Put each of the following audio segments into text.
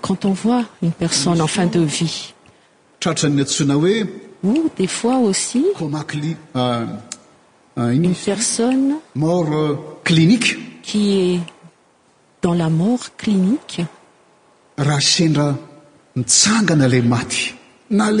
quand on voit une personne en fin de vie trarotany atsona hoe o des fois aussiune euh, persoet euh, cliniqe qui est dans la mort clinique raha sendra mitsangana le mat nal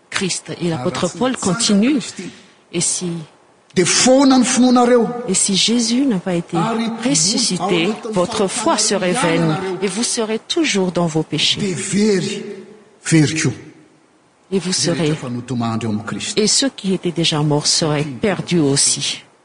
et l'ôtre pul contine e si s naas été ssusité otre foi serait vine et vous serez toujours dans vos het ceux qui étaiet déjà morts seraient prus assi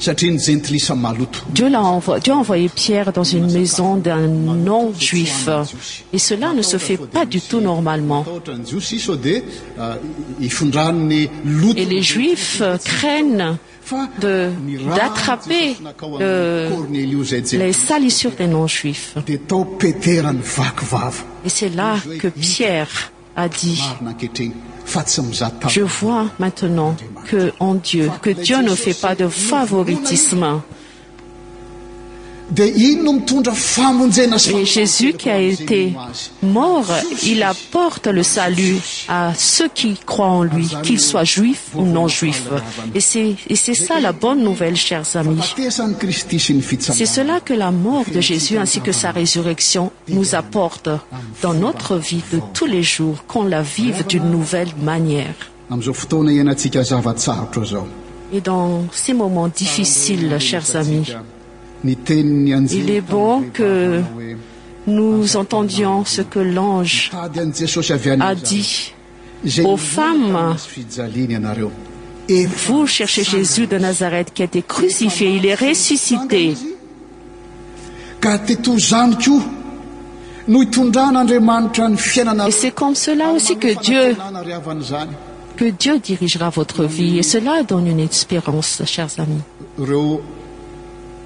ieu ayé dans ue so d'un on-juif et cela ne se fait pas du tout orme et les ifs craignent d'araperles euh, salissurs des on-ifset c'est làqe pir a dit je voi mat d qe dieu nefait pa de fvoti ésus qui a été mort il apporte le salut à ceux qui croient en lui qu'il soit juif ou non juif et c'est ça la bonne nouvelle chers amis c'est cela que la mort de jésus ainsi que sa résurrection nous apporte dans notre vie de tous les jours qu'on la vive d'une nouvelle manière et dans ces moments difficiles chers amis il est bon que nous entendions ce que l'angea e dit aux femmes vous cherchez jésus de nazareth qui a été crucifié il est ressuscitée c'est comme cela ausi queque dieu dirigera votre vie et cela donne une espérance chers amis